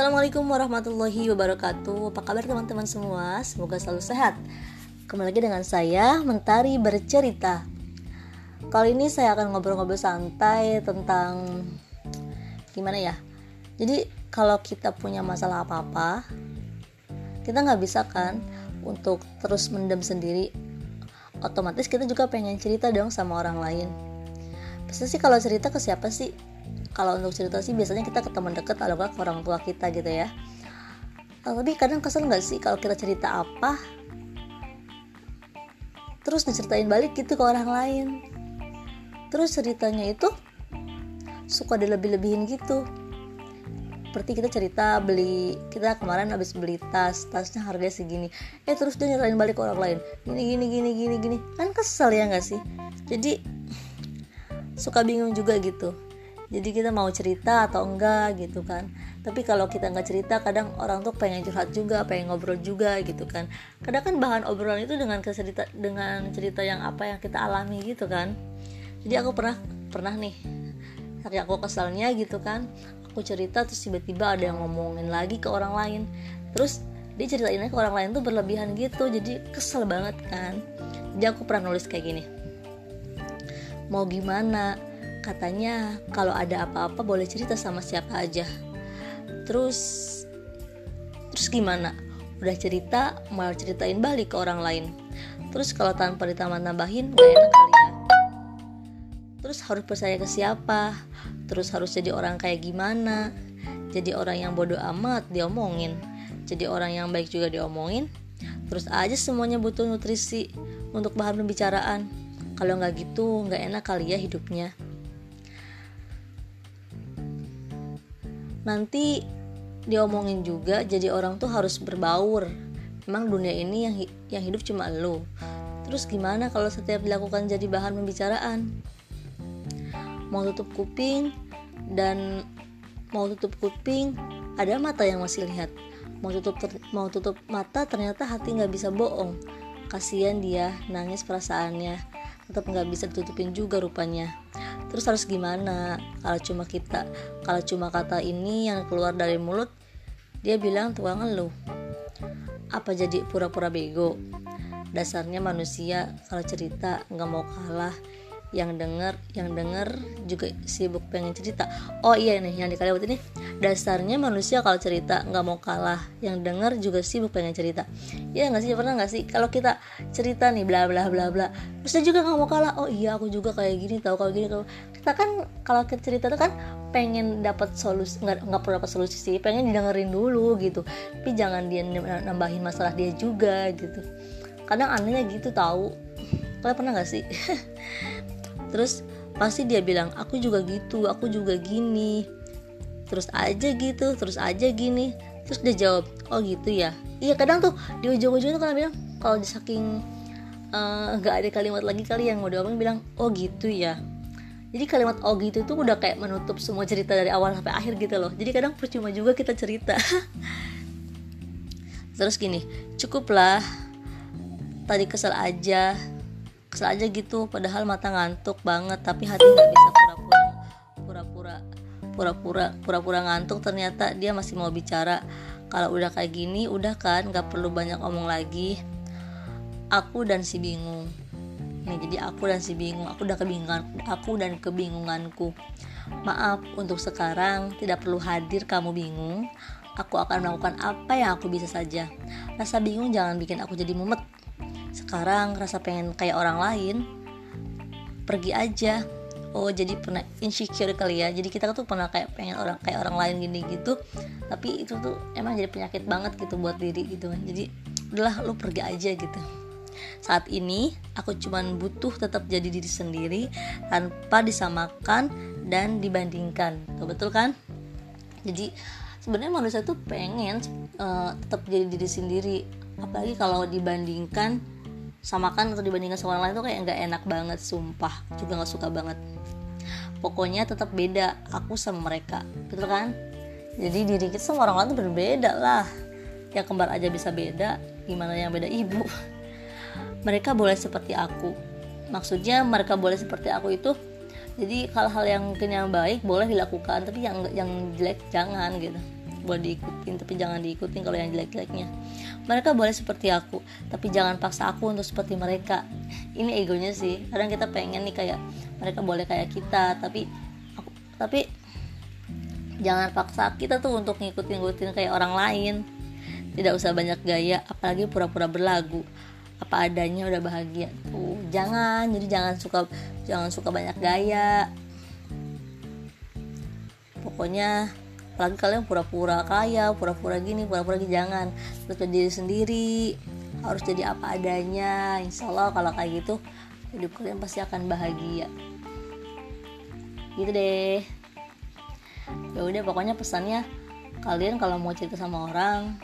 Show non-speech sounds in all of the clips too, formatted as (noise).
Assalamualaikum warahmatullahi wabarakatuh Apa kabar teman-teman semua? Semoga selalu sehat Kembali lagi dengan saya Mentari Bercerita Kali ini saya akan ngobrol-ngobrol santai tentang Gimana ya? Jadi kalau kita punya masalah apa-apa Kita nggak bisa kan Untuk terus mendem sendiri Otomatis kita juga pengen cerita dong sama orang lain Pasti sih kalau cerita ke siapa sih? Kalau untuk cerita sih biasanya kita ke teman dekat atau ke orang tua kita gitu ya. Nah, tapi kadang kesel nggak sih kalau kita cerita apa? Terus diceritain balik gitu ke orang lain. Terus ceritanya itu suka dilebih-lebihin gitu. Seperti kita cerita beli kita kemarin habis beli tas tasnya harganya segini. Eh terus dia nyerahin balik ke orang lain. Gini gini gini gini gini. Kan kesel ya nggak sih? Jadi suka bingung juga gitu jadi kita mau cerita atau enggak gitu kan. Tapi kalau kita nggak cerita kadang orang tuh pengen curhat juga pengen ngobrol juga gitu kan. Kadang kan bahan obrolan itu dengan cerita dengan cerita yang apa yang kita alami gitu kan. Jadi aku pernah pernah nih. Saking aku kesalnya gitu kan aku cerita terus tiba-tiba ada yang ngomongin lagi ke orang lain. Terus dia ceritainnya ke orang lain tuh berlebihan gitu jadi kesel banget kan. Jadi aku pernah nulis kayak gini. Mau gimana katanya kalau ada apa-apa boleh cerita sama siapa aja. Terus terus gimana? Udah cerita malah ceritain balik ke orang lain. Terus kalau tanpa ditambah-tambahin gak enak kali ya. Terus harus percaya ke siapa? Terus harus jadi orang kayak gimana? Jadi orang yang bodoh amat diomongin. Jadi orang yang baik juga diomongin. Terus aja semuanya butuh nutrisi untuk bahan pembicaraan. Kalau nggak gitu nggak enak kali ya hidupnya nanti diomongin juga jadi orang tuh harus berbaur. Emang dunia ini yang yang hidup cuma lo terus gimana kalau setiap dilakukan jadi bahan pembicaraan? Mau tutup kuping dan mau tutup kuping ada mata yang masih lihat. Mau tutup mau tutup mata ternyata hati nggak bisa bohong. Kasihan dia nangis perasaannya. Tetap nggak bisa ditutupin juga rupanya terus harus gimana? Kalau cuma kita kalau cuma kata ini yang keluar dari mulut dia bilang tukang ngeluh. Apa jadi pura-pura bego? Dasarnya manusia kalau cerita nggak mau kalah. Yang denger yang denger juga sibuk pengen cerita. Oh iya nih yang dikaliwat ini dasarnya manusia kalau cerita nggak mau kalah. Yang denger juga sibuk pengen cerita. Ya nggak sih pernah nggak sih? Kalau kita cerita nih bla bla bla bla terus dia juga nggak mau kalah. Oh iya aku juga kayak gini tahu kalau gini kalau kita kan kalau kita cerita tuh kan pengen dapat solusi nggak nggak perlu dapat solusi sih pengen didengerin dulu gitu. Tapi jangan dia nambahin masalah dia juga gitu. Kadang anehnya gitu tahu. Kalian pernah nggak sih? (laughs) Terus pasti dia bilang aku juga gitu aku juga gini terus aja gitu terus aja gini. Terus dia jawab oh gitu ya? Iya kadang tuh di ujung-ujung tuh kan bilang kalau di saking eh, nggak uh, ada kalimat lagi kali yang mau diomongin bilang oh gitu ya. Jadi kalimat oh gitu tuh udah kayak menutup semua cerita dari awal sampai akhir gitu loh. Jadi kadang percuma juga kita cerita. (laughs) Terus gini cukuplah. Tadi kesel aja. Kesel aja gitu padahal mata ngantuk banget tapi hati nggak bisa pura-pura pura-pura ngantuk ternyata dia masih mau bicara. Kalau udah kayak gini udah kan nggak perlu banyak omong lagi. Aku dan si bingung. Nih jadi aku dan si bingung aku udah kebingungan aku dan kebingunganku. Maaf untuk sekarang tidak perlu hadir kamu bingung. Aku akan melakukan apa yang aku bisa saja. Rasa bingung jangan bikin aku jadi mumet. Sekarang rasa pengen kayak orang lain. Pergi aja oh jadi pernah insecure kali ya. Jadi kita tuh pernah kayak pengen orang kayak orang lain gini gitu. Tapi itu tuh emang jadi penyakit banget gitu buat diri gitu. Kan jadi udahlah lu pergi aja gitu. Saat ini aku cuman butuh tetap jadi diri sendiri tanpa disamakan dan dibandingkan. Betul kan? Jadi sebenarnya manusia tuh pengen uh, tetap jadi diri sendiri. Apalagi kalau dibandingkan samakan atau dibandingkan sama orang lain tuh kayak nggak enak banget sumpah. Juga nggak suka banget pokoknya tetap beda aku sama mereka betul kan? Jadi diri kita sama orang lain berbeda lah. Yang kembar aja bisa beda gimana yang beda ibu? (laughs) Mereka boleh seperti aku. Maksudnya mereka boleh seperti aku itu jadi hal-hal yang mungkin yang baik boleh dilakukan tapi yang yang jelek jangan gitu. Boleh diikutin tapi jangan diikutin kalau yang jelek-jeleknya mereka boleh seperti aku tapi jangan paksa aku untuk seperti mereka. Ini egonya sih. Kadang kita pengen nih kayak mereka boleh kayak kita tapi aku tapi jangan paksa kita tuh untuk ngikutin-ngikutin kayak orang lain. Tidak usah banyak gaya apalagi pura-pura berlagu. Apa adanya udah bahagia tuh. Jangan jadi jangan suka jangan suka banyak gaya. Pokoknya apalagi kalian pura-pura kaya pura-pura gini pura-pura gini. Jangan. Terus jadi diri sendiri. Harus jadi apa adanya. Insya Allah kalau kayak gitu hidup kalian pasti akan bahagia. Gitu deh. Ya udah pokoknya pesannya kalian kalau mau cerita sama orang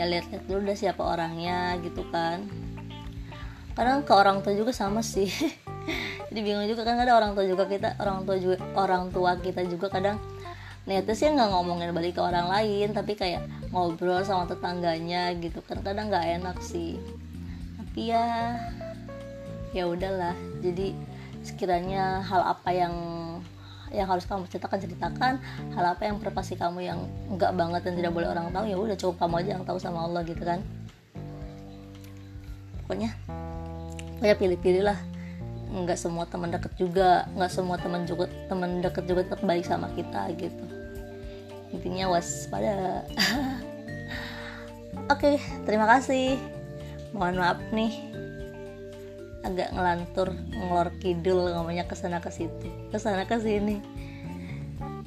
ya lihat-lihat dulu udah siapa orangnya gitu kan. Kadang ke orang tua juga sama sih. (laughs) Jadi bingung juga kan ada orang tua juga kita orang tua juga orang tua kita juga kadang niatnya sih nggak ngomongin balik ke orang lain tapi kayak ngobrol sama tetangganya gitu kan kadang nggak enak sih. Tapi ya ya udahlah. Jadi sekiranya hal apa yang yang harus kamu ceritakan ceritakan. Hal apa yang privasi kamu yang enggak banget dan tidak boleh orang tahu ya udah cukup kamu aja yang tahu sama Allah gitu kan. Pokoknya pokoknya pilih-pilih lah nggak semua teman deket juga nggak semua teman juga teman deket juga tetap baik sama kita gitu. Intinya waspada. (laughs) Oke terima kasih. Mohon maaf nih. Agak ngelantur ngelor kidul ngomongnya ke sana ke situ. Ke sana ke sini.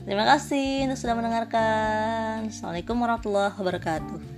Terima kasih sudah mendengarkan. Assalamualaikum warahmatullahi wabarakatuh